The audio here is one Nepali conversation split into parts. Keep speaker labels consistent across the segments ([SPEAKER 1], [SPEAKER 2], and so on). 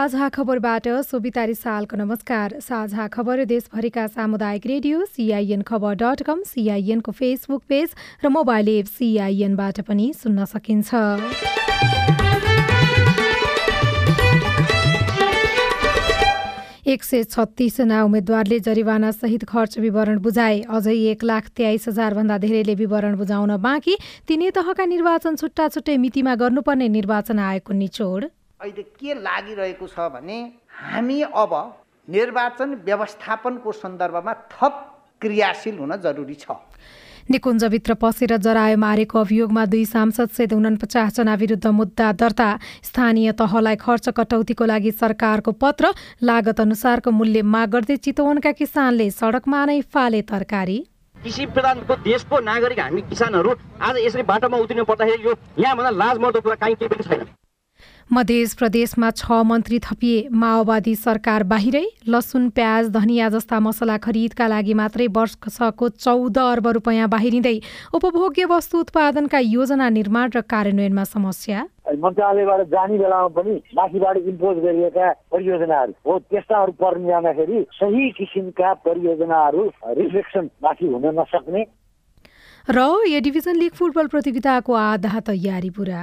[SPEAKER 1] साझा खबरबाट सोभिता सालको नमस्कार। साझा खबर देशभरिका सामुदायिक रेडियो सिआइएन खबर डट कम सिआइएनको फेसबुक पेज र मोबाइल एप सिआइएनबाट पनि सुन्न सकिन्छ। एक सय छत्तिसजना उम्मेद्वारले जरिवाना सहित खर्च विवरण बुझाए। अझै एक लाख तेइस हजारभन्दा धेरैले विवरण बुझाउन बाँकी। तिनै तहका निर्वाचन छुट्टा छुट्टै मितिमा गर्नुपर्ने निर्वाचन आयोगको निचोड।
[SPEAKER 2] अहिले के लागिरहेको छ भने हामी अब निर्वाचन व्यवस्थापनको सन्दर्भमा थप क्रियाशील हुन जरुरी छ।
[SPEAKER 1] निकुञ्जभित्र पसेर जरायो मारेको अभियोगमा दुई सांसद सहित उनपचासजना विरुद्ध मुद्दा दर्ता स्थानीय तहलाई खर्च कटौतीको लागि सरकारको पत्र लागत अनुसारको मूल्य माग गर्दै चितवनका किसानले सडकमा नै फाले तरकारी।
[SPEAKER 3] कृषि प्रधानको देशको नागरिक हामी किसानहरू आज यसरी बाटोमा उत्रिनु पर्दाखेरि यो यहाँभन्दा लाज मर्दो कुरा काहीँ केही पनि छैन।
[SPEAKER 1] मध्य प्रदेशमा छ मन्त्री थपिए। माओवादी सरकार बाहिरै लसुन प्याज धनिया जस्ता मसला खरिदका लागि मात्रै वर्षको चौध अर्ब रुपियाँ बाहिरिँदै उपभोग्य वस्तु उत्पादनका योजना निर्माण र कार्यान्वयनमा समस्या।
[SPEAKER 4] मन्त्रालयबाट जाने बेलामा पनि माथिबाट इम्पोज गरिएका परियोजनाहरू हो। त्यस्ताहरू पर्ने जाँदाखेरि सही किसिमका परियोजनाहरू रिफ्लेक्सन माथि हुन नसक्ने।
[SPEAKER 1] र ए डिभिजन लिग फुटबल प्रतियोगिताको आधा तयारी पुरा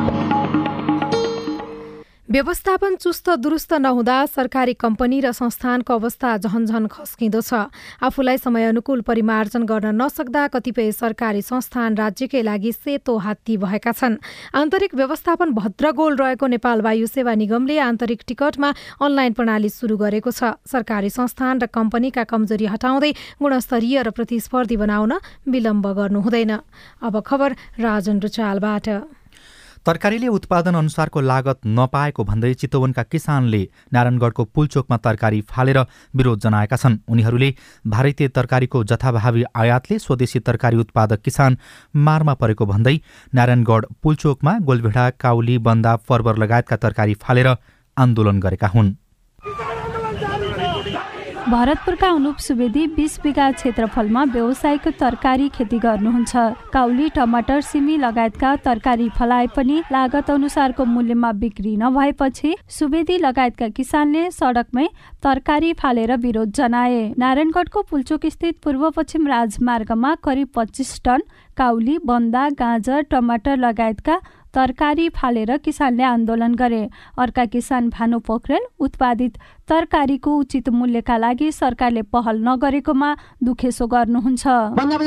[SPEAKER 1] व्यवस्थापन चुस्त दुरुस्त नहुँदा सरकारी कम्पनी र संस्थानको अवस्था झनझन खस्किँदो छ आफूलाई समयअनुकूल परिमार्जन गर्न नसक्दा कतिपय सरकारी संस्थान राज्यकै लागि सेतो हात्ती भएका छन्। आन्तरिक व्यवस्थापन भद्रगोल रहेको नेपाल वायु सेवा निगमले आन्तरिक टिकटमा अनलाइन प्रणाली सुरु गरेको छ। सरकारी संस्थान र कम्पनीका कमजोरी हटाउँदै गुणस्तरीय र प्रतिस्पर्धी बनाउन विलम्ब गर्नु हुँदैन अब खबर राजन रुचालबाट।
[SPEAKER 5] तरकारीले उत्पादन अनुसारको लागत नपाएको भन्दै चितवनका किसानले नारायणगढको पुलचोकमा तरकारी फालेर विरोध जनाएका छन्। उनीहरूले भारतीय तरकारीको जथाभावी आयातले स्वदेशी तरकारी उत्पादक किसान मारमा परेको भन्दै नारायणगढ पुलचोकमा गोलभेडा काउली बन्दा फर्बर लगायतका तरकारी फालेर आन्दोलन गरेका हुन्।
[SPEAKER 6] भरतपुरका अनुप सुवेदी बिस बिघा क्षेत्रफलमा व्यावसायिक तरकारी खेती गर्नुहुन्छ। काउली टमाटर सिमी लगायतका तरकारी फलाए पनि लागत अनुसारको मूल्यमा बिक्री नभएपछि सुवेदी लगायतका किसानले सडकमै तरकारी फालेर विरोध जनाए। नारायणगढको पुल्चोक स्थित पूर्व पश्चिम राजमार्गमा करिब पच्चिस टन काउली बन्दा गाजर टमाटर लगायतका तरकारी फालेर किसानले आन्दोलन गरे। अर्का किसान भानु पोखरेल उत्पादित तरकारीको उचित मूल्यका लागि सरकारले पहल नगरेकोमा दुखेसो गर्नुहुन्छ।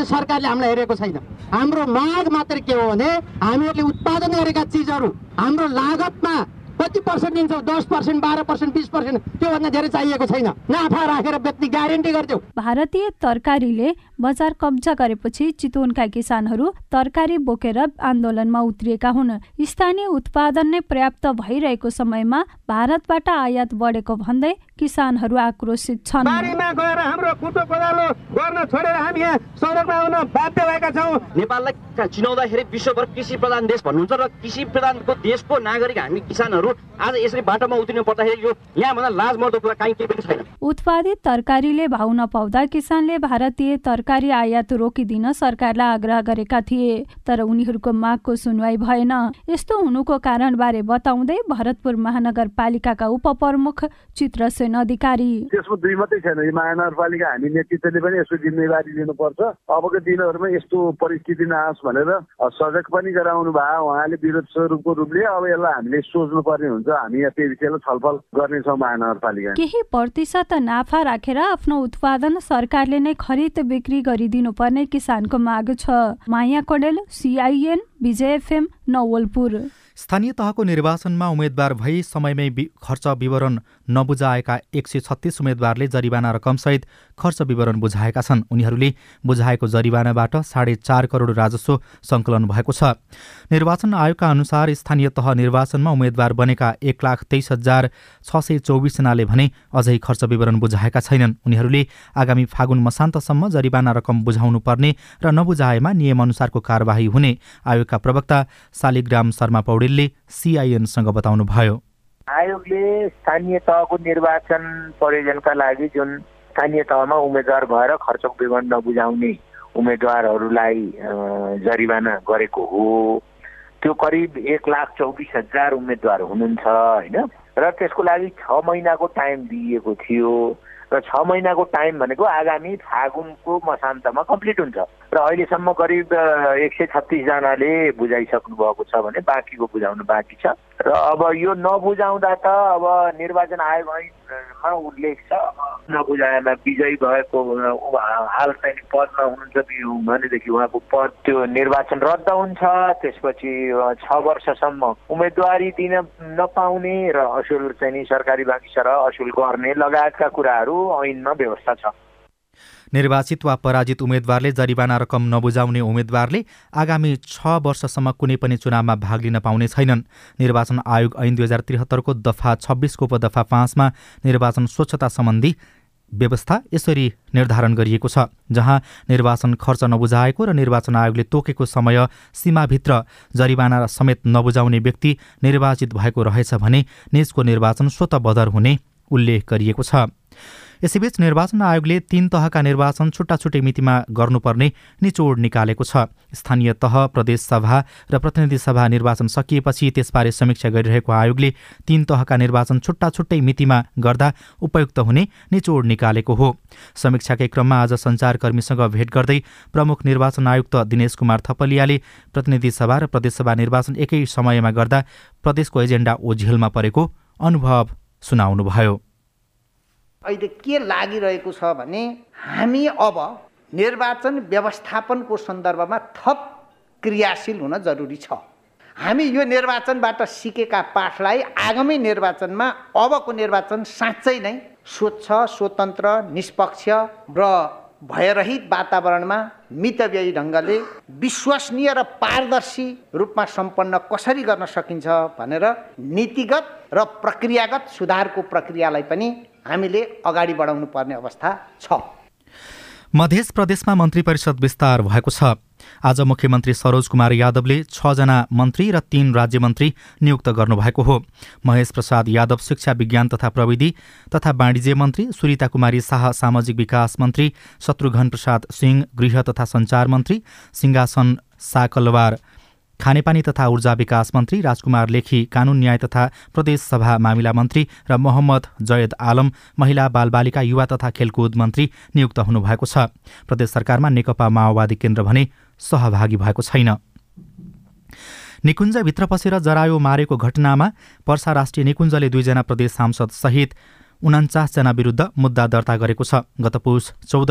[SPEAKER 3] सरकारले हामीलाई हेरेको छैन। हाम्रो माग मात्र के हो भने हामीहरूले उत्पादन गरेका चिजहरू हाम्रो लागतमा कति पर्सेन्ट दिन्छौ दस पर्सेन्ट बाह्र पर्सेन्ट बिस पर्सेन्ट त्योभन्दा धेरै चाहिएको छैन। नाफा राखेर बेच्ने ग्यारेन्टी गर्थ्यौ
[SPEAKER 6] भारतीय तरकारीले बजार कब्जा गरेपछि चितवनका किसानहरू तरकारी बोकेर आन्दोलनमा उत्रिएका हुन्। स्थानीय उत्पादन नै पर्याप्त भइरहेको समयमा भारतबाट आयात बढेको भन्दै किसानहरू आक्रोशित छन्।
[SPEAKER 3] गएर हाम्रो कुटो कोदालो गर्न छोडेर हामी यहाँ सडकमा आउन बाध्य भएका छौँ। नेपाललाई चिनाउँदाखेरि विश्वभर कृषि प्रधान देश भन्नुहुन्छ र कृषि प्रधानको देशको नागरिक हामी किसानहरू। आज यसरी बाटोमा उत्रिनु पर्दाखेरि यो यहाँभन्दा लाज मर्दो कुरा काहीँ केही पनि छैन।
[SPEAKER 6] उत्पादित तरकारीले भाउ नपाउँदा किसानले भारतीय तरकारी आयात रोकिदिन सरकारलाई आग्रह गरेका थिए तर उनीहरूको मागको सुनवाई भएन। यस्तो हुनुको कारणबारे बताउँदै भरतपुर महानगरपालिकाका उपप्रमुख चित्रसेन अधिकारी।
[SPEAKER 4] त्यसमा दुई मात्रै छैन। यो महानगरपालिका हामी नेतृत्वले पनि यसको जिम्मेवारी लिनुपर्छ। अबको दिनहरूमा यस्तो परिस्थिति नआओस् भनेर सजग पनि गराउनु भयो। उहाँले विरोध स्वरूपको रूपले अब यसलाई हामीले सोच्नु पर्ने हुन्छ हामी यहाँ त्यो विषयलाई छलफल गर्नेछौँ महानगरपालिका।
[SPEAKER 6] केही प्रतिशत नाफा राखेर आफ्नो उत्पादन सरकारले नै खरिद बिक्री गरिदिनु पर्ने किसानको माग छ। Maya Kadel CIN Bijay FM Nawalpur.
[SPEAKER 5] स्थानीय तहको निर्वाचनमा उम्मेद्वार भई समयमै खर्च विवरण नबुझाएका एक सय छत्तिस उम्मेद्वारले जरिवाना रकमसहित खर्च विवरण बुझाएका छन्। उनीहरूले बुझाएको जरिवानाबाट साढे चार करोड राजस्व सङ्कलन भएको छ। निर्वाचन आयोगका अनुसार स्थानीय तह निर्वाचनमा उम्मेद्वार बनेका एक लाख तेइस हजार छ सय चौबिसजनाले भने अझै खर्च विवरण बुझाएका छैनन्। उनीहरूले आगामी फागुन मसान्तसम्म जरिवाना रकम बुझाउनु पर्ने र नबुझाएमा नियमअनुसारको कारवाही हुने आयोगका प्रवक्ता शालिग्राम शर्मा पौडेल पौडेलले सिआइएनसँग बताउनुभयो।
[SPEAKER 7] आयोगले स्थानीय तहको निर्वाचन प्रयोजनका लागि जुन स्थानीय तहमा उम्मेद्वार भएर खर्चको विवरण नबुझाउने उम्मेद्वारहरूलाई जरिवाना गरेको हो त्यो करिब एक लाख चौबिस हजार उम्मेद्वार हुनुहुन्छ होइन? र त्यसको लागि छ महिनाको टाइम दिइएको थियो। र छ महिनाको टाइम भनेको आगामी फागुनको मसान्तमा कम्प्लिट हुन्छ। र अहिलेसम्म करिब एक सय छत्तिसजनाले बुझाइसक्नु भएको छ भने बाँकीको बुझाउनु बाँकी छ। र अब यो नबुझाउँदा त अब निर्वाचन आयोग ऐनमा उल्लेख छ। नबुझाएमा विजयी भएको हाल चाहिँ पदमा हुनुहुन्छ भनेदेखि उहाँको पद त्यो निर्वाचन रद्द हुन्छ। त्यसपछि छ वर्षसम्म उम्मेदवारी दिन नपाउने र असुल चाहिँ सरकारी बाँकी र असुल गर्ने लगायतका कुराहरू ऐनमा व्यवस्था छ।
[SPEAKER 5] निर्वाचित वा पराजित उम्मेद्वारले जरिवाना रकम नबुझाउने उम्मेद्वारले आगामी छ वर्षसम्म कुनै पनि चुनावमा भाग लिन पाउने छैनन्। निर्वाचन आयोग ऐन दुई हजार त्रिहत्तरको दफा छब्बिसको उपदफा पाँचमा निर्वाचन स्वच्छता सम्बन्धी व्यवस्था यसरी निर्धारण गरिएको छ जहाँ निर्वाचन खर्च नबुझाएको र निर्वाचन आयोगले तोकेको समय सीमाभित्र जरिवाना समेत नबुझाउने व्यक्ति निर्वाचित भएको रहेछ भने निजको निर्वाचन स्वत बदर हुने उल्लेख गरिएको छ। यसैबीच निर्वाचन आयोगले तीन तहका निर्वाचन छुट्टा छुट्टै मितिमा गर्नुपर्ने निचोड निकालेको छ। स्थानीय तह प्रदेश सभा र प्रतिनिधि सभा निर्वाचन सकिएपछि त्यसबारे समीक्षा गरिरहेको आयोगले तीन तहका निर्वाचन छुट्टा छुट्टै मितिमा गर्दा उपयुक्त हुने निचोड निकालेको हो। समीक्षाकै क्रममा आज सञ्चारकर्मीसँग भेट गर्दै प्रमुख निर्वाचन आयुक्त दिनेश कुमार थपलियाले प्रतिनिधि सभा र प्रदेशसभा निर्वाचन एकै समयमा गर्दा प्रदेशको एजेन्डा ओझेलमा परेको अनुभव सुनाउनुभयो।
[SPEAKER 2] अहिले के लागिरहेको छ भने हामी अब निर्वाचन व्यवस्थापनको सन्दर्भमा थप क्रियाशील हुन जरुरी छ। हामी यो निर्वाचनबाट सिकेका पाठलाई आगामी निर्वाचनमा अबको निर्वाचन साँच्चै नै स्वच्छ स्वतन्त्र निष्पक्ष र भयरहित वातावरणमा मितव्ययी ढङ्गले विश्वसनीय र पारदर्शी रूपमा सम्पन्न कसरी गर्न सकिन्छ भनेर नीतिगत र प्रक्रियागत सुधारको प्रक्रियालाई पनि हामीले अगाडि बढाउनु पर्ने अवस्था छ।
[SPEAKER 5] मध्य प्रदेशमा मन्त्री परिषद विस्तार भएको छ। आज मुख्यमन्त्री सरोज कुमार यादवले छजना मन्त्री र तीन राज्य मन्त्री नियुक्त गर्नुभएको हो। महेश प्रसाद यादव शिक्षा विज्ञान तथा प्रविधि तथा वाणिज्य मन्त्री सुरिता कुमारी शाह सामाजिक विकास मन्त्री शत्रुघ्न प्रसाद सिंह गृह तथा सञ्चार मन्त्री सिंहासन साकलवार खानेपानी तथा ऊर्जा विकास मन्त्री राजकुमार लेखी कानून न्याय तथा प्रदेश सभा मामिला मन्त्री र मोहम्मद जयद आलम महिला बालबालिका युवा तथा खेलकुद मन्त्री नियुक्त हुनुभएको छ। प्रदेश सरकारमा नेकपा माओवादी केन्द्र भने सहभागी भएको छैन। निकुञ्जभित्र पसेर जरायो मारेको घटनामा पर्सा राष्ट्रिय निकुञ्जले दुईजना प्रदेश सांसद सहित उनान्चासजना विरुद्ध मुद्दा दर्ता गरेको छ। गत पुष चौध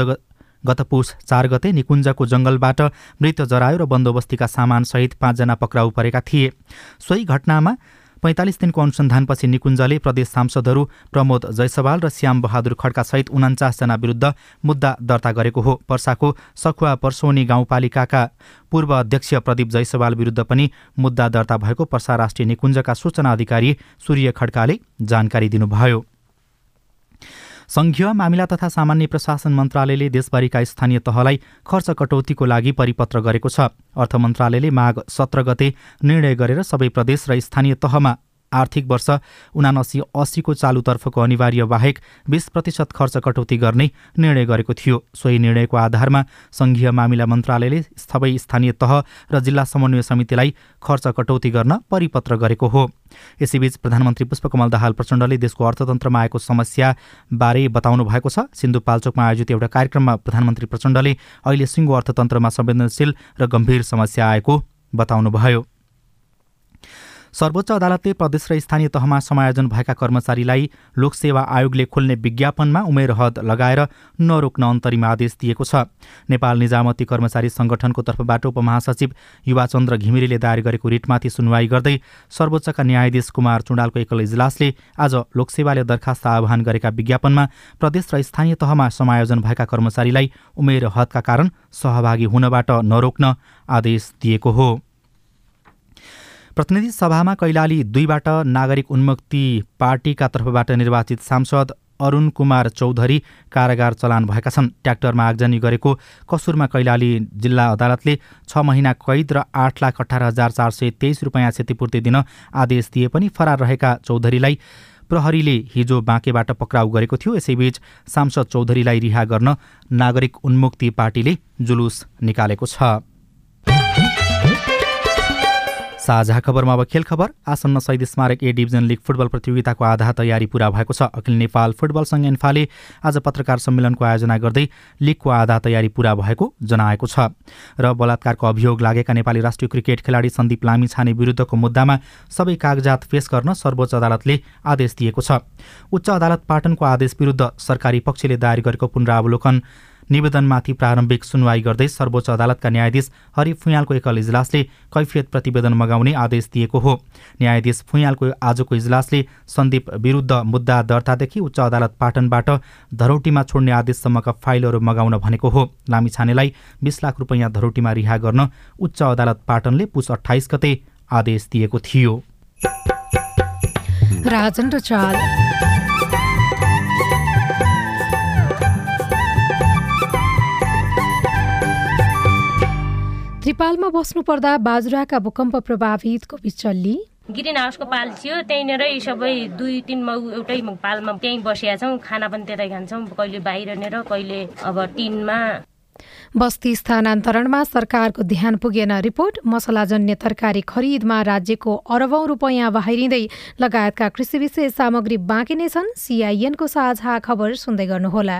[SPEAKER 5] गत पुष चार गते निकुञ्जको जङ्गलबाट मृत जरायो र बन्दोबस्तीका सामानसहित पाँचजना पक्राउ परेका थिए। सोही घटनामा पैँतालिस दिनको अनुसन्धानपछि निकुञ्जले प्रदेश सांसदहरू प्रमोद जयसवाल र श्याम बहादुर खड्कासहित उनान्चासजना विरुद्ध मुद्दा दर्ता गरेको हो। पर्साको सखुवा पर्सोनी गाउँपालिकाका पूर्व अध्यक्ष प्रदीप जयसवाल विरुद्ध पनि मुद्दा दर्ता भएको पर्सा राष्ट्रिय निकुञ्जका सूचना अधिकारी सूर्य खड्काले जानकारी दिनुभयो। सङ्घीय मामिला तथा सामान्य प्रशासन मन्त्रालयले देशभरिका स्थानीय तहलाई खर्च कटौतीको लागि परिपत्र गरेको छ। अर्थ मन्त्रालयले माघ सत्र गते निर्णय गरेर सबै प्रदेश र स्थानीय तहमा आर्थिक वर्ष उनासी अस्सीको चालुतर्फको अनिवार्य बाहेक बिस प्रतिशत खर्च कटौती गर्ने निर्णय गरेको थियो। सोही निर्णयको आधारमा सङ्घीय मामिला मन्त्रालयले सबै स्थानीय तह र जिल्ला समन्वय समितिलाई खर्च कटौती गर्न परिपत्र गरेको हो। यसैबीच प्रधानमन्त्री पुष्पकमल दाहाल प्रचण्डले देशको अर्थतन्त्रमा आएको समस्याबारे बताउनु भएको छ। सिन्धुपाल्चोकमा आयोजित एउटा कार्यक्रममा प्रधानमन्त्री प्रचण्डले अहिले सिङ्गो अर्थतन्त्रमा संवेदनशील र गम्भीर समस्या आएको बताउनुभयो। सर्वोच्च अदालतले प्रदेश र स्थानीय तहमा समायोजन भएका कर्मचारीलाई लोकसेवा आयोगले खोल्ने विज्ञापनमा उमेर हद लगाएर नरोक्न अन्तरिम आदेश दिएको छ। नेपाल निजामती कर्मचारी संगठनको तर्फबाट उपमहासचिव युवाचन्द्र घिमिरेले दायर गरेको रिटमाथि सुनवाई गर्दै सर्वोच्चका न्यायाधीश कुमार चुडालको एकल इजलासले आज लोकसेवाले दरखास्त आह्वान गरेका विज्ञापनमा प्रदेश र स्थानीय तहमा समायोजन भएका कर्मचारीलाई उमेर हदका कारण सहभागी हुनबाट नरोक्न आदेश दिएको हो। प्रतिनिधि सभामा कैलाली दुईबाट नागरिक उन्मुक्ति पार्टीका तर्फबाट निर्वाचित सांसद अरुण कुमार चौधरी कारागार चलान भएका छन्। ट्र्याक्टरमा आगजनी गरेको कसुरमा कैलाली जिल्ला अदालतले छ महिना कैद र आठ लाख अठार हजार चार सय तेइस रुपियाँ क्षतिपूर्ति दिन आदेश दिए पनि फरार रहेका चौधरीलाई प्रहरीले हिजो बाँकेबाट पक्राउ गरेको थियो। यसैबीच सांसद चौधरीलाई रिहा गर्न नागरिक उन्मुक्ति पार्टीले जुलुस निकालेको छ। साझा खबरमा अब खेल खबर। आसन्न शहीद स्मारक ए डिभिजन लिग फुटबल प्रतियोगिताको आधा तयारी पूरा भएको छ। अखिल नेपाल फुटबल सङ्घ एन्फाले आज पत्रकार सम्मेलनको आयोजना गर्दै लिगको आधा तयारी पूरा भएको जनाएको छ। र बलात्कारको अभियोग लागेका नेपाली राष्ट्रिय क्रिकेट खेलाडी सन्दीप लामिछाने विरुद्धको मुद्दामा सबै कागजात पेश गर्न सर्वोच्च अदालतले आदेश दिएको छ। उच्च अदालत पाटनको आदेश विरुद्ध सरकारी पक्षले दायर गरेको पुनरावलोकन निवेदनमाथि प्रारम्भिक सुनवाई गर्दै सर्वोच्च अदालतका न्यायाधीश हरि फुयालको एकल इजलासले कैफियत प्रतिवेदन मगाउने आदेश दिएको हो। न्यायाधीश फुयालको आजको इजलासले सन्दीप विरुद्ध मुद्दा दर्तादेखि उच्च अदालत पाटनबाट धरौटीमा छोड्ने आदेशसम्मका फाइलहरू मगाउन भनेको हो। लामिछानेलाई बिस लाख रुपियाँ धरौटीमा रिहा गर्न उच्च अदालत पाटनले पुस अठाइस गते आदेश दिएको थियो।
[SPEAKER 1] राजन चाल त्रिपालमा बस्नुपर्दा बाजुराका भूकम्प प्रभावितको बिचल्ली
[SPEAKER 8] ग्रिन हाउसको पाल थियो त्यहीँनिरै सबै दुई तिन माउ एउटै पालमा त्यहीँ बसिया छौँ खाना पनि त्यतै खान्छौँ कहिले बाहिर नेर कहिले अब टिनमा।
[SPEAKER 1] बस्ती स्थानान्तरणमा सरकारको ध्यान पुगेन रिपोर्ट मसलाजन्य तरकारी खरिदमा राज्यको अरबौं रुपैयाँ बाहिरिँदै लगायतका कृषि विशेष सामग्री बाँकी नै छन् सिआइएनको साझा खबर सुन्दै गर्नुहोला।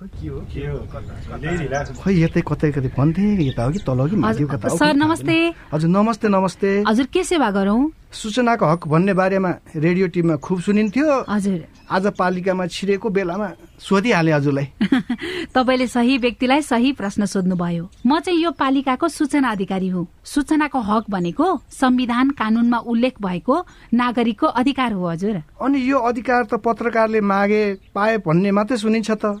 [SPEAKER 9] खै यतै कतै कतै भन्थे यता हो कि तल हो कि माथि कता
[SPEAKER 10] सर नमस्ते
[SPEAKER 9] हजुर नमस्ते नमस्ते
[SPEAKER 10] हजुर के सेवा गरौँ
[SPEAKER 9] सूचनाको हक भन्ने बारेमा रेडियो टिममा खुब सुनिन्थ्यो
[SPEAKER 10] हजुर
[SPEAKER 9] आज पालिकामा छिरेको बेलामा सोधिहाले हजुरलाई
[SPEAKER 10] तपाईँले सही व्यक्तिलाई सही प्रश्न सोध्नुभयो म चाहिँ यो पालिकाको सूचना अधिकारी हुँ सूचनाको हक भनेको संविधान कानूनमा उल्लेख भएको नागरिकको अधिकार हो हजुर
[SPEAKER 9] अनि यो अधिकार त पत्रकारले मागे पाए भन्ने मात्रै सुनिन्छ त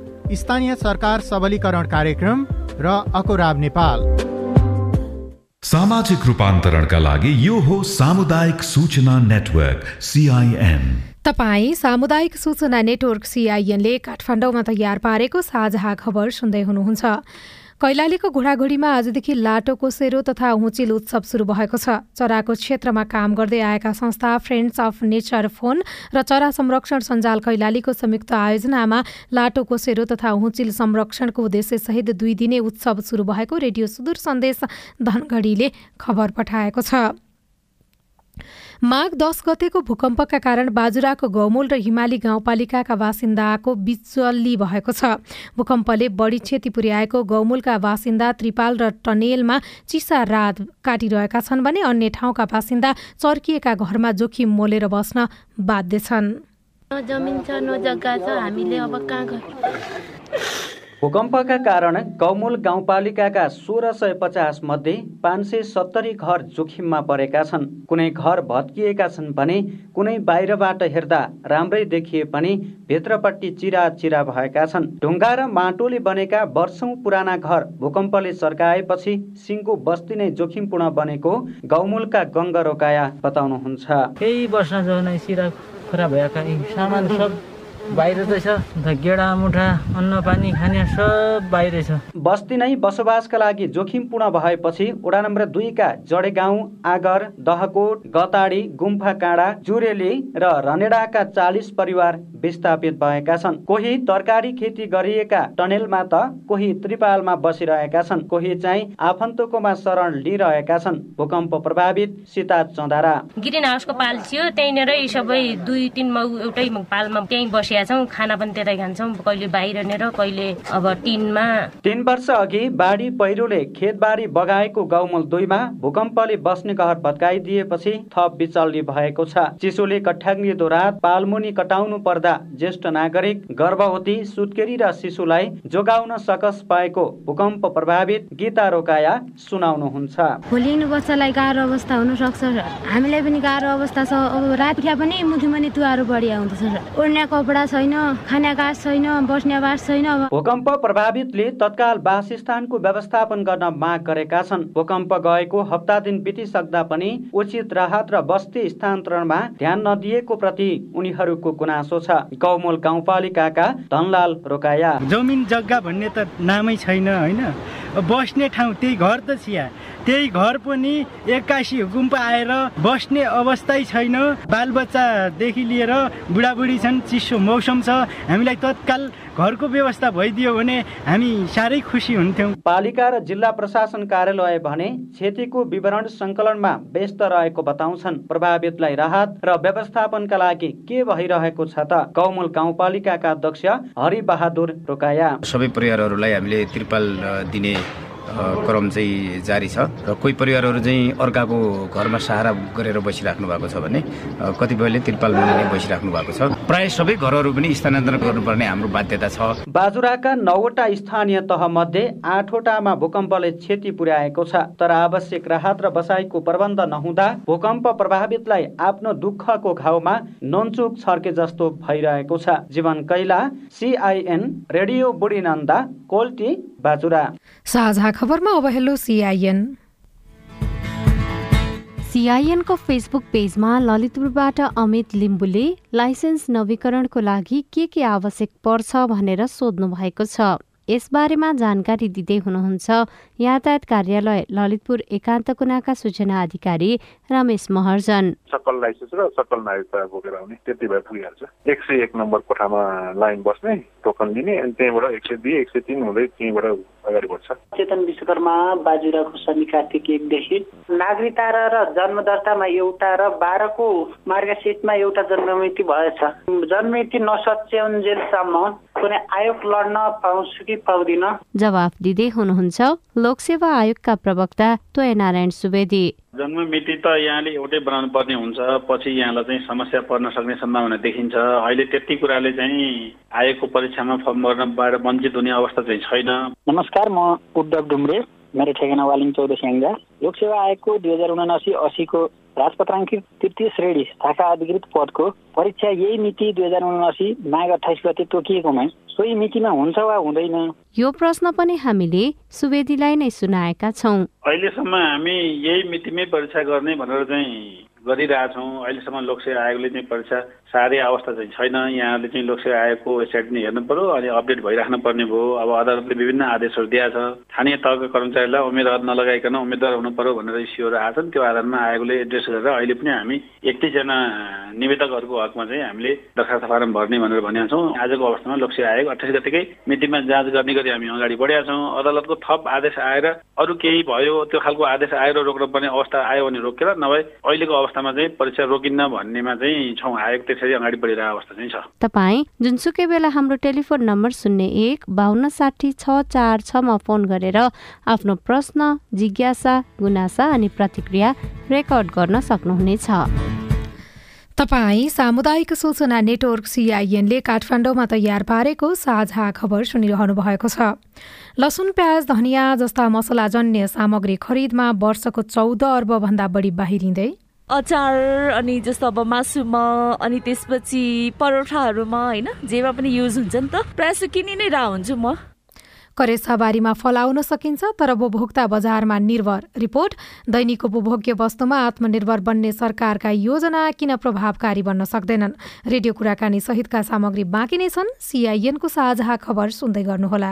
[SPEAKER 11] स्थानीय सरकार सबलीकरण कार्यक्रम र अकोराब नेपाल।
[SPEAKER 12] सामाजिक रूपान्तरणका लागि यो हो सामुदायिक सूचना नेटवर्क सिआइएन
[SPEAKER 1] तपाई सामुदायिक सूचना नेटवर्क सिआइएनले काठमाडौँमा तयार पारेको साझा खबर सुन्दै हुनुहुन्छ। कैलालीको घोडाघोडीमा आजदेखि लाटोको सेरो तथा हुचिल उत्सव सुरु भएको छ। चराको क्षेत्रमा काम गर्दै आएका संस्था फ्रेन्ड्स अफ नेचर फोन र चरा संरक्षण सञ्जाल कैलालीको संयुक्त आयोजनामा लाटोको सेरो तथा हुचिल संरक्षणको उद्देश्यसहित दुई दिने उत्सव सुरु भएको रेडियो सुदूर सन्देश धनगढीले खबर पठाएको छ। माघ दस गतेको भूकम्पका कारण बाजुराको गौमूल र हिमाली गाउँपालिकाका बासिन्दाको बिचल्ली भएको छ। भूकम्पले बढी क्षति पुर्याएको गौमूलका बासिन्दा त्रिपाल र टनेलमा चिसा रात काटिरहेका छन् भने अन्य ठाउँका बासिन्दा चर्किएका घरमा जोखिम मोलेर बस्न बाध्य छन्।
[SPEAKER 13] जमिन छ न जग्गा छ हामीले अब कहाँ
[SPEAKER 14] भूकम्पका कारण गौमूल गाउँपालिकाका सोह्र सय पचास मध्ये पाँच सय सत्तरी घर जोखिममा परेका छन्। कुनै घर भत्किएका छन् भने कुनै बाहिरबाट हेर्दा राम्रै देखिए पनि भित्रपट्टि चिरा चिरा भएका छन्। ढुङ्गा र माटोले बनेका वर्षौँ पुराना घर भूकम्पले सर्काएपछि सिङ्गो बस्ती नै जोखिमपूर्ण बनेको गौमूलका गङ्ग रोकाया बताउनुहुन्छ।
[SPEAKER 15] केही भएका सामान सब बाहिर छ गेडा मुठा अन्न पानी खाने सब बाहिर छ।
[SPEAKER 14] बस्ती नै बसोबासका लागि जोखिमपूर्ण भएपछि वडा नम्बर दुईका जडे गाउँ आगर दहकोट गताडी गुम्फा काँडा जुरेली र रनेडाका चालिस परिवार विस्थापित भएका छन्। कोही तरकारी खेती गरिएका टनेलमा त कोही त्रिपालमा बसिरहेका छन्। कोही चाहिँ आफन्तकोमा शरण लिइरहेका छन्। भूकम्प प्रभावित सीता चौधारा
[SPEAKER 16] ग्रिन हाउसको पाल थियो। त्यहीँनिरै सबै दुई तिन माउ एउटै पालमा त्यहीँ बसिया छौँ। खाना पनि त्यतै खान्छौँ। कहिले बाहिर नेर कहिले अब टिनमा।
[SPEAKER 14] तीन वर्ष अघि बाढी पहिरोले खेतबारी बगाएको गौमल दुईमा भूकम्पले बस्ने घर भत्काइदिएपछि थप बिचल्ली भएको छ। चिसोले कठ्याङ्गिदो रात पालमुनि कटाउनु पर्दा ज्येष्ठ नागरिक गर्भवती सुत्केरी र शिशुलाई जोगाउन सकस पाएको भूकम्प प्रभावित गीता रोकाया सुनाउनुहुन्छ।
[SPEAKER 13] भोलि बच्चालाई गाह्रो अवस्था हुन सक्छ हामीलाई पनि गाह्रो अवस्था छ। अब राति पनि मुथुमनी तुवारो बढी आउँदछ ओड्ने कपडा छैन खाना घाँस छैन बस्ने आवास छैन
[SPEAKER 14] भूकम्प प्रभावितले तत्काल वासस्थानको व्यवस्थापन गर्न माग गरेका छन्। भूकम्प गएको हप्ता दिन बितिसक्दा पनि उचित राहत र बस्ती स्थानान्तरणमा ध्यान नदिएको प्रति उनीहरूको गुनासो छ। गौमूल गाउँपालिकाका धनलाल रोकाया।
[SPEAKER 15] जमिन जग्गा भन्ने त नामै छैन होइन? बस्ने ठाउँ त्यही घर त छिया त्यही घर पनि एक्कासी हुकुम आएर बस्ने अवस्थै छैन। बालबच्चादेखि लिएर बुढाबुढी छन् चिसो मौसम छ। हामीलाई तत्काल घरको व्यवस्था भइदियो भने हामी साह्रै खुसी हुन्थ्यौँ।
[SPEAKER 14] पालिका र जिल्ला प्रशासन कार्यालय भने क्षतिको विवरण सङ्कलनमा व्यस्त रहेको बताउँछन्। प्रभावितलाई राहत र व्यवस्थापनका लागि के भइरहेको छ त कौमल गाउँपालिकाका अध्यक्ष हरिबहादुर रोकाया।
[SPEAKER 17] सबै परिवारहरूलाई हामीले त्रिपाल दिने क्रम चाहिँ जारी छ। र कोही परिवारहरू चाहिँ अर्काको घरमा सहारा गरेर बसिराख्नु भएको छ भने कतिपयले त्रिपाल नै बसिराख्नु भएको छ। प्राय सबै घरहरू पनि स्थानान्तरण गर्नुपर्ने हाम्रो बाध्यता छ।
[SPEAKER 14] बाजुराका नौवटा स्थानीय तह मध्ये आठवटामा भूकम्पले क्षति पुर्याएको छ। तर आवश्यक राहत र बसाइको प्रबन्ध नहुँदा भूकम्प प्रभावितलाई आफ्नो दुःखको घाउमा नोनचुक छर्के जस्तो भइरहेको छ। जीवन कैला सिआइएन रेडियो बुढी नन्दा कोल्टी बाजुरा।
[SPEAKER 1] साझा खबरमा अब हेलो सिआइएन
[SPEAKER 18] सिआइएनको फेसबुक पेजमा ललितपुरबाट अमित लिम्बुले लाइसेन्स नवीकरणको लागि के के आवश्यक पर्छ भनेर सोध्नु भएको छ। यसबारेमा जानकारी दिँदै हुनुहुन्छ यातायात कार्यालय ललितपुर एकान्त कुनाका सूचना अधिकारी रमेश महर्जन।
[SPEAKER 19] सकल लाइसेन्स र सकल नागरिकता बोकेर आउने त्यति भए पुगिहाल्छ। एक सय एक नम्बर कोठामा लाइन बस्ने टोकन लिने अनि त्यहीँबाट एक सय दुई एक सय तिन हुँदै त्यहीँबाट अगाडि बढ्छ।
[SPEAKER 20] चेतन विश्वकर्मा बाजुराको शनि कार्तिक एकदेखि नागरिकता र जन्म दर्तामा एउटा र बाह्रको मार्गसिटमा एउटा जन्ममिति भएछ। जन्ममिति नसच्याउन्जेलसम्म कुनै आयोग लड्न पाउँछु कि पाउँदिन।
[SPEAKER 18] जवाफ दिँदै हुनुहुन्छ लोकसेवा आयोगका प्रवक्ता तोय नारायण सुवेदी।
[SPEAKER 21] जन्म मिति त यहाँले एउटै बनाउनु पर्ने हुन्छ पछि यहाँलाई चाहिँ समस्या पर्न सक्ने सम्भावना देखिन्छ। अहिले त्यति कुराले चाहिँ आयोगको परीक्षामा फर्म भर्नबाट वञ्चित हुने अवस्था चाहिँ छैन।
[SPEAKER 22] नमस्कार म उद्धव डुम्रे मेरो ठेगाना वालिङ चौध स्याङ्जा। लोकसेवा आयोगको दुई हजार उनासी असीको राजपत्राङ्कित तृतीय श्रेणी शाखा अधिकृत पदको परीक्षा यही मिति दुई हजार उनासी माघ अठाइस गते तोकिएकोमा सोही मितिमा हुन्छ वा हुँदैन?
[SPEAKER 18] यो प्रश्न पनि हामीले सुवेदीलाई नै सुनाएका छौँ।
[SPEAKER 21] अहिलेसम्म हामी यही मितिमै परीक्षा गर्ने भनेर चाहिँ गरिरहेछौँ। अहिलेसम्म लोकसेवा आयोगले चाहिँ परीक्षा साह्रै अवस्था चाहिँ छैन। यहाँले चाहिँ लोकसेवा आयोगको वेबसाइट पनि हेर्नु पर्यो अनि अपडेट भइराख्नु पर्ने भयो। अब अदालतले विभिन्न आदेशहरू दिएको छ। स्थानीय तहका कर्मचारीलाई उम्मेदवार नलगाइकन उम्मेद्वार हुनु पर्यो भनेर इस्युहरू आछन् त्यो आधारमा आयोगले एड्रेस गरेर अहिले पनि हामी एकतिसजना निवेदकहरूको हकमा चाहिँ हामीले दरखास्त फारम भर्ने भनेर भनेका छौँ। आजको अवस्थामा लोकसेवा आयोग अठाइस गतिकै मितिमा जाँच गर्ने गरी हामी अगाडि बढेका छौँ। अदालतको थप आदेश आएर अरू केही भयो त्यो खालको आदेश आएर रोक्न पर्ने अवस्था आयो भने रोकेर नभए अहिलेको अवस्थामा चाहिँ परीक्षा रोकिन्न भन्नेमा चाहिँ छौँ। आयोग त्यसरी अगाडि बढिरहेको अवस्था चाहिँ छ
[SPEAKER 18] तपाईँ जुनसुकै बेला हाम्रो टेलिफोन नम्बर शून्य एक बाहन्न साठी छ चार छमा फोन गरेर आफ्नो प्रश्न जिज्ञासा गुनासा अनि प्रतिक्रिया रेकर्ड गर्न सक्नुहुनेछ।
[SPEAKER 1] तपाईँ सामुदायिक सूचना नेटवर्क सिआइएनले काठमाडौँमा तयार पारेको साझा खबर सुनिरहनु भएको छ। लसुन प्याज धनियाँ जस्ता मसलाजन्य सामग्री खरिदमा वर्षको चौध अर्बभन्दा बढी बाहिरिँदै
[SPEAKER 23] अचार अनि जस्तो अब मासुमा अनि त्यसपछि परोठाहरूमा होइन? जेमा पनि युज हुन्छ नि त। प्रायः किनि नै रह हुन्छु म।
[SPEAKER 1] करेसाबारीमा फलाउन सकिन्छ तर उपभोक्ता बजारमा निर्भर। रिपोर्ट दैनिक उपभोग्य वस्तुमा आत्मनिर्भर बन्ने सरकारका योजना किन प्रभावकारी बन्न सक्दैनन्? रेडियो कुराकानी सहितका सामग्री बाँकी नै छन्। सिआइएनको साझा खबर सुन्दै गर्नुहोला।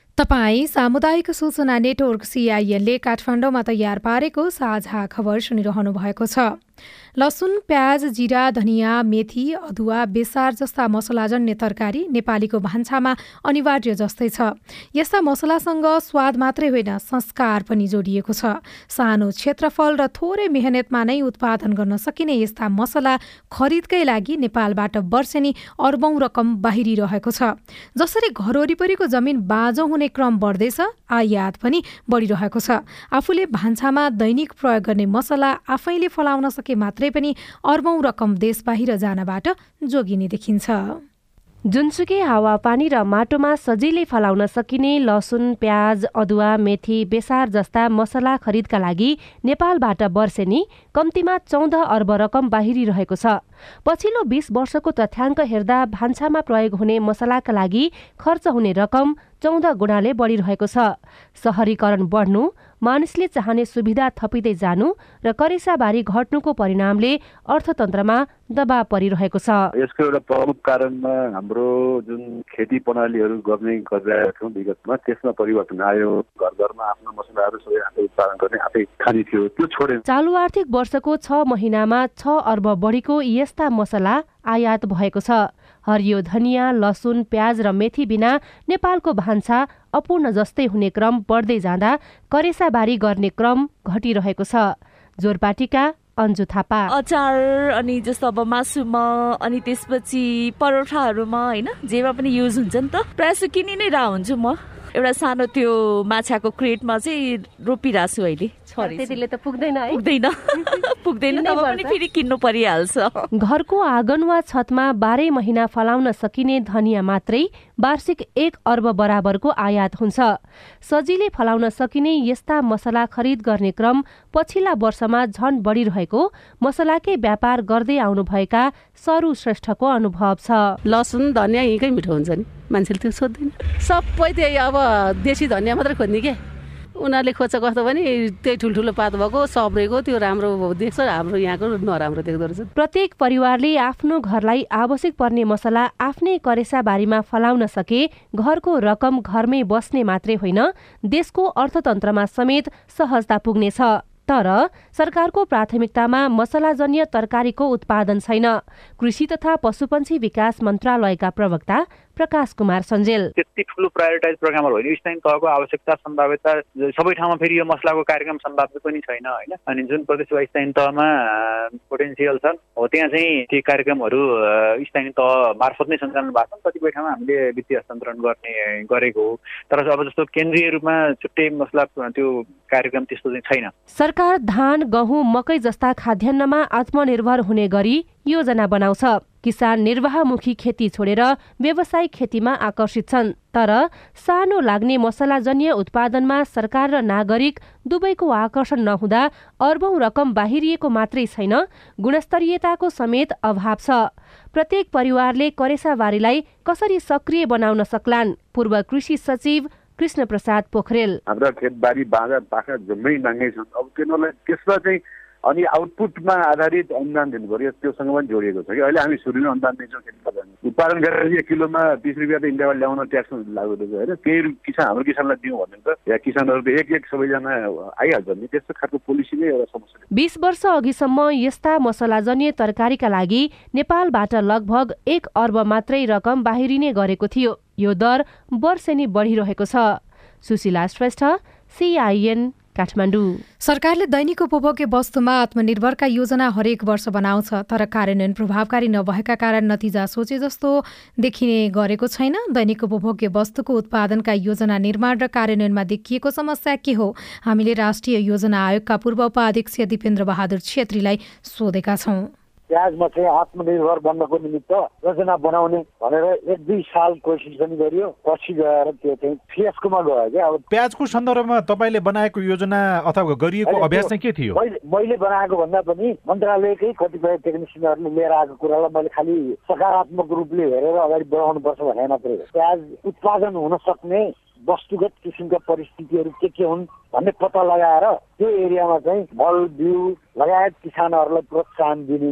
[SPEAKER 1] तपाई सामुदायिक सूचना नेटवर्क सिआइएनले काठमाडौँमा तयार पारेको साझा खबर सुनिरहनु भएको छ। लसुन प्याज जिरा धनियाँ मेथी अदुवा बेसार जस्ता मसलाजन्य तरकारी नेपालीको भान्सामा अनिवार्य जस्तै छ। यस्ता मसलासँग स्वाद मात्रै होइन संस्कार पनि जोडिएको छ। सानो क्षेत्रफल र थोरै मेहनतमा नै उत्पादन गर्न सकिने यस्ता मसला खरिदकै लागि नेपालबाट वर्षेनी अर्बौं रकम बाहिरिरहेको छ। जसरी घर वरिपरिको जमिन बाँझो हुने क्रम बढ्दैछ आयात पनि बढिरहेको छ। आफूले भान्सामा दैनिक प्रयोग गर्ने मसला आफैले फलाउन सके मात्र मात्रै पनि अर्बौं रकम देश बाहिर जानबाट जोगिने देखिन्छ।
[SPEAKER 24] जुनसुकै हावापानी र माटोमा सजिलै फलाउन सकिने लसुन प्याज अदुवा मेथी बेसार जस्ता मसला खरिदका लागि नेपालबाट वर्षेनी कम्तीमा चौध अर्ब रकम बाहिरिरहेको छ। पछिल्लो बीस वर्षको तथ्याङ्क हेर्दा भान्सामा प्रयोग हुने मसलाका लागि खर्च हुने रकम चौध गुणाले बढिरहेको छ। सहरीकरण बढ्नु मानिसले चाहने सुविधा थपिँदै जानु र करेसाबारी घट्नुको परिणामले अर्थतन्त्रमा दबाव परिरहेको छ।
[SPEAKER 4] यसको एउटा प्रमुख कारणमा हाम्रो जुन खेती प्रणालीहरू गर्ने गरिरहेका थियौँ विगतमा त्यसमा परिवर्तन आयो। घर घरमा आफ्नो मसलाहरू सबै आफै उत्पादन गर्ने आफै खाने थियो। त्यो छोडे
[SPEAKER 24] चालु आर्थिक वर्षको छ महिनामा छ अर्ब बढीको यस्ता मसला आयात भएको छ। हरियो धनियाँ लसुन प्याज र मेथी बिना नेपालको भान्सा अपूर्ण जस्तै हुने क्रम बढ्दै जाँदा करेसाबारी गर्ने क्रम घटिरहेको छ। जोरपाटीका अन्जु थापा।
[SPEAKER 23] अचार अनि जस्तो अब मासुमा अनि त्यसपछि परोठाहरूमा होइन जेमा पनि युज हुन्छ नि त। प्रायः किनि नै रह हुन्छु म। एउटा सानो त्यो माछाको क्रेटमा चाहिँ रोपिरहेको छु अहिले
[SPEAKER 24] त्यतिले त पुग्दैन है।
[SPEAKER 23] पुग्दैन। पुग्दैन तब पनि फेरि किन्नु परिहाल्छ।
[SPEAKER 24] घरको आँगन वा छतमा बाह्रै महिना फलाउन सकिने धनियाँ मात्रै वार्षिक एक अर्ब बराबरको आयात हुन्छ। सजिलै फलाउन सकिने यस्ता मसला खरिद गर्ने क्रम पछिल्ला वर्षमा झन बढिरहेको मसलाकै व्यापार गर्दै आउनुभएका सरु श्रेष्ठको अनुभव छ।
[SPEAKER 25] लसुन धनियाँ यहीँकै मिठो हुन्छ नि। मान्छेले त्यो सोध्दैन। सबै त्यही अब देशी धनियाँ मात्रै खोज्ने क्या उनीहरूले खोज्छ कस्तो पनि त्यही ठुल्ठुलो पात भएको सब्रेको त्यो राम्रो देख्छ हाम्रो यहाँको नराम्रो देख्दो रहेछ।
[SPEAKER 24] प्रत्येक परिवारले आफ्नो घरलाई आवश्यक पर्ने मसला आफ्नै करेसा बारीमा फलाउन सके घरको रकम घरमै बस्ने मात्रै होइन देशको अर्थतन्त्रमा समेत सहजता पुग्नेछ। तर सरकारको प्राथमिकतामा मसलाजन्य तरकारीको उत्पादन छैन। कृषि तथा पशुपन्छी विकास मन्त्रालयका प्रवक्ता प्रकाश कुमार सञ्जेल।
[SPEAKER 26] त्यति ठुलो प्रायोरिटाइज प्रोग्रामहरू होइन स्थानीय तहको आवश्यकता सम्भाव्यता सबै ठाउँमा फेरि यो मसलाको कार्यक्रम सम्भाव्य पनि छैन होइन? अनि जुन प्रदेश वा स्थानीय तहमा पोटेन्सियल छ हो त्यहाँ चाहिँ ती कार्यक्रमहरू स्थानीय तह मार्फत नै सञ्चालन भएको छ। कतिपय ठाउँमा हामीले वित्तीय हस्तान्तरण गर्ने गरेको हो। तर अब जस्तो केन्द्रीय रूपमा छुट्टै मसला त्यो कार्यक्रम त्यस्तो चाहिँ छैन।
[SPEAKER 24] सरकार धान गहुँ मकै जस्ता खाद्यान्नमा आत्मनिर्भर हुने गरी योजना बनाउँछ। किसान निर्वाहमुखी खेती छोडेर व्यावसायिक खेतीमा आकर्षित छन्। तर सानो लाग्ने मसलाजन्य उत्पादनमा सरकार र नागरिक दुवैको आकर्षण नहुँदा अर्बौं रकम बाहिरिएको मात्रै छैन गुणस्तरीयताको समेत अभाव छ। प्रत्येक परिवारले करेसाबारीलाई कसरी सक्रिय बनाउन सक्लान्? पूर्व कृषि सचिव कृष्ण प्रसाद पोखरेल।
[SPEAKER 4] हाम्रा खेतबारी बाँझा पाखा जम्मै नाङ्गै छन्। अब तिनीहरूलाई त्यसमा चाहिँ अनि आउटपुटमा आधारित अनुदान दिनु पऱ्यो त्योसँग पनि जोडिएको छ कि। अहिले हामी सुरुमै अनुदान दिन्छौँ खेती उत्पादन गरेर एक किलोमा बिस रुपियाँ त इन्डियाबाट ल्याउन ट्याक्स लागु रहेछ होइन? केही किसान हाम्रो किसानलाई दिउँ भने त या किसानहरू त एक एक सबैजना आइहाल्छ नि त्यस्तो खालको पोलिसी नै एउटा समस्या
[SPEAKER 24] बिस वर्ष अघिसम्म यस्ता मसलाजन्य तरकारीका लागि नेपालबाट लगभग एक अर्ब मात्रै रकम बाहिरिने गरेको थियो। यो दर वर्षेनी बढिरहेको छ। सुशीला श्रेष्ठ सिआइएन काठमाडौँ।
[SPEAKER 1] सरकारले दैनिक उपभोग्य वस्तुमा आत्मनिर्भरका योजना हरेक वर्ष बनाउँछ तर कार्यान्वयन प्रभावकारी नभएका कारण नतिजा सोचे जस्तो देखिने गरेको छैन। दैनिक उपभोग्य वस्तुको उत्पादनका योजना निर्माण र कार्यान्वयनमा देखिएको समस्या के हो? हामीले राष्ट्रिय योजना आयोगका पूर्व उपाध्यक्ष दिपेन्द्र बहादुर छेत्रीलाई सोधेका छौँ।
[SPEAKER 27] प्याजमा चाहिँ आत्मनिर्भर बन्नको निमित्त योजना बनाउने भनेर एक दुई साल कोसिस पनि गरियो। पछि गएर त्यो चाहिँ फिएस्कोमा गयो क्या। अब
[SPEAKER 28] प्याजको सन्दर्भमा तपाईँले बनाएको योजना अथवा गरिएको अभ्यास चाहिँ के थियो?
[SPEAKER 27] मैले बनाएको भन्दा पनि मन्त्रालयकै कतिपय टेक्निसियनहरूले लिएर आएको कुरालाई मैले खालि सकारात्मक रूपले हेरेर अगाडि बढाउनुपर्छ भने मात्रै प्याज उत्पादन हुन सक्ने वस्तुगत किसिमका परिस्थितिहरू के के हुन् भन्ने पत्ता लगाएर त्यो एरियामा चाहिँ मल बिउ लगायत किसानहरूलाई प्रोत्साहन दिने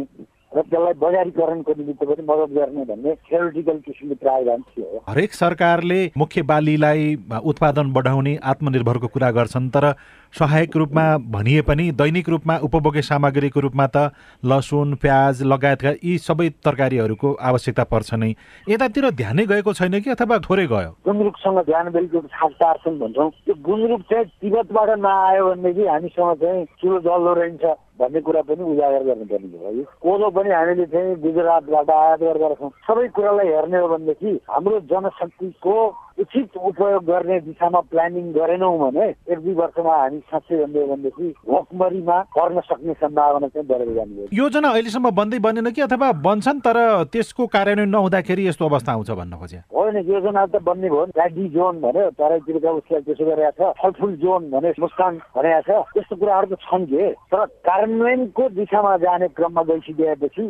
[SPEAKER 27] र त्यसलाई बजारीकरणको निमित्त पनि मद्दत गर्ने भन्ने थ्योरिटिकल किसिमको प्रावधान थियो।
[SPEAKER 28] हरेक सरकारले मुख्य बालीलाई उत्पादन बढाउने आत्मनिर्भरको कुरा गर्छन् तर सहायक रूपमा भनिए पनि दैनिक रूपमा उपभोग्य सामग्रीको रूपमा त लसुन प्याज लगायतका यी सबै तरकारीहरूको आवश्यकता पर्छ नै। यतातिर ध्यानै गएको छैन कि अथवा थोरै गयो?
[SPEAKER 27] गुन्द्रुकसँग ध्यान बेलुको छाक टार्छन् भन्छौँ। त्यो गुन्द्रुक चाहिँ तिब्बतबाट नआयो भनेदेखि हामीसँग चाहिँ चुलो जल्दो रहन्छ भन्ने कुरा पनि उजागर गर्नुपर्ने भयो कोदो पनि हामीले चाहिँ गुजरातबाट आयात गरेर छौँ सबै कुरालाई हेर्ने हो भनेदेखि हाम्रो जनशक्तिको उचित उपयोग गर्ने दिशामा प्लानिङ गरेनौँ भने एक दुई वर्षमा हामी साँच्चै भन्दै भनेदेखि भोकमरीमा पर्न सक्ने सम्भावना चाहिँ बढेर जाने
[SPEAKER 28] योजना अहिलेसम्म बन्दै बनेन कि अथवा बन्छन् तर त्यसको कार्यान्वयन नहुँदाखेरि यस्तो अवस्था आउँछ भन्न खोजे?
[SPEAKER 27] होइन योजना त बन्ने भयो ट्याडी जोन भन्यो तराईतिरका उसलाई त्यसो गरेका छ। फलफुल जोन भने मुस्तान भनेको छ। त्यस्तो कुराहरू त छन् के? तर कार्यान्वयनको दिशामा जाने क्रममा गइसकेपछि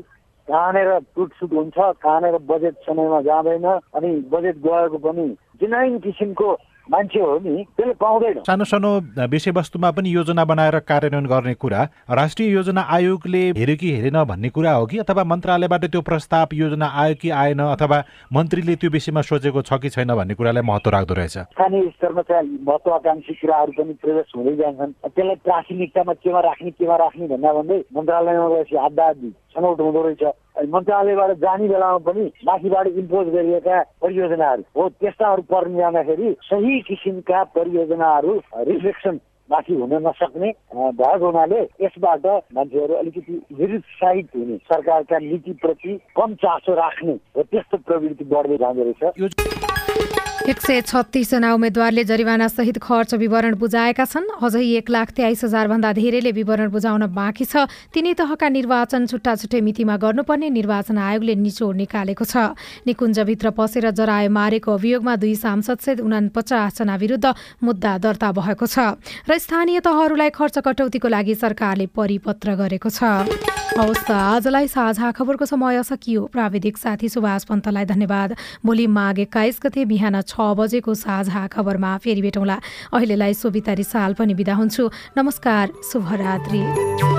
[SPEAKER 27] कहाँनिर टुटफुट हुन्छ कहाँनिर बजेट समयमा जाँदैन अनि बजेट गएको पनि जुनै किसिमको मान्छे हो नि त्यसले पाउँदैन।
[SPEAKER 28] सानो सानो विषयवस्तुमा पनि योजना बनाएर कार्यान्वयन गर्ने कुरा राष्ट्रिय योजना आयोगले हेऱ्यो कि हेरेन भन्ने कुरा हो कि अथवा मन्त्रालयबाट त्यो प्रस्ताव योजना आयो कि आएन अथवा मन्त्रीले त्यो विषयमा सोचेको छ कि छैन भन्ने कुरालाई महत्व राख्दो रहेछ?
[SPEAKER 27] स्थानीय स्तरमा चाहिँ महत्वाकांक्षी कुराहरू पनि प्रवेश हुँदै जान्छन्। त्यसलाई प्राथमिकतामा केमा राख्ने केमा राख्ने भन्दा भन्दै मन्त्रालयमा गएपछि आधा छनौट हुँदो रहेछ। मन्त्रालयबाट जाने बेलामा पनि माथिबाट इम्पोज गरिएका परियोजनाहरू हो। त्यस्ताहरू पर्ने जाँदाखेरि सही किसिमका परियोजनाहरू रिफ्लेक्सन माथि हुन नसक्ने भएको हुनाले यसबाट मान्छेहरू अलिकति निरुत्साहित हुने सरकारका नीतिप्रति कम चासो राख्ने र त्यस्तो प्रवृत्ति बढ्दै जाँदो रहेछ।
[SPEAKER 1] एक सय छत्तिसजना उम्मेद्वारले जरिवाना सहित खर्च विवरण बुझाएका छन्। अझै एक लाख तेइस हजारभन्दा धेरैले विवरण बुझाउन बाँकी छ। तिनै तहका निर्वाचन छुट्टा छुट्टै मितिमा गर्नुपर्ने निर्वाचन आयोगले निचोड निकालेको छ। निकुञ्जभित्र पसेर जराए मारेको अभियोगमा दुई सांसदसहित उनापचासजना विरुद्ध मुद्दा दर्ता भएको छ र स्थानीय तहहरूलाई खर्च कटौतीको लागि सरकारले परिपत्र गरेको छ। हवस् आजलाई साझा खबरको समय सकियो प्राविधिक साथी सुभाष पन्तलाई धन्यवाद। भोलि माघ एक्काइस गते बिहान छ बजेको साझा खबरमा फेरि भेटौँला। अहिलेलाई सोभिता रिसाल पनि बिदा हुन्छु। नमस्कार शुभरात्री।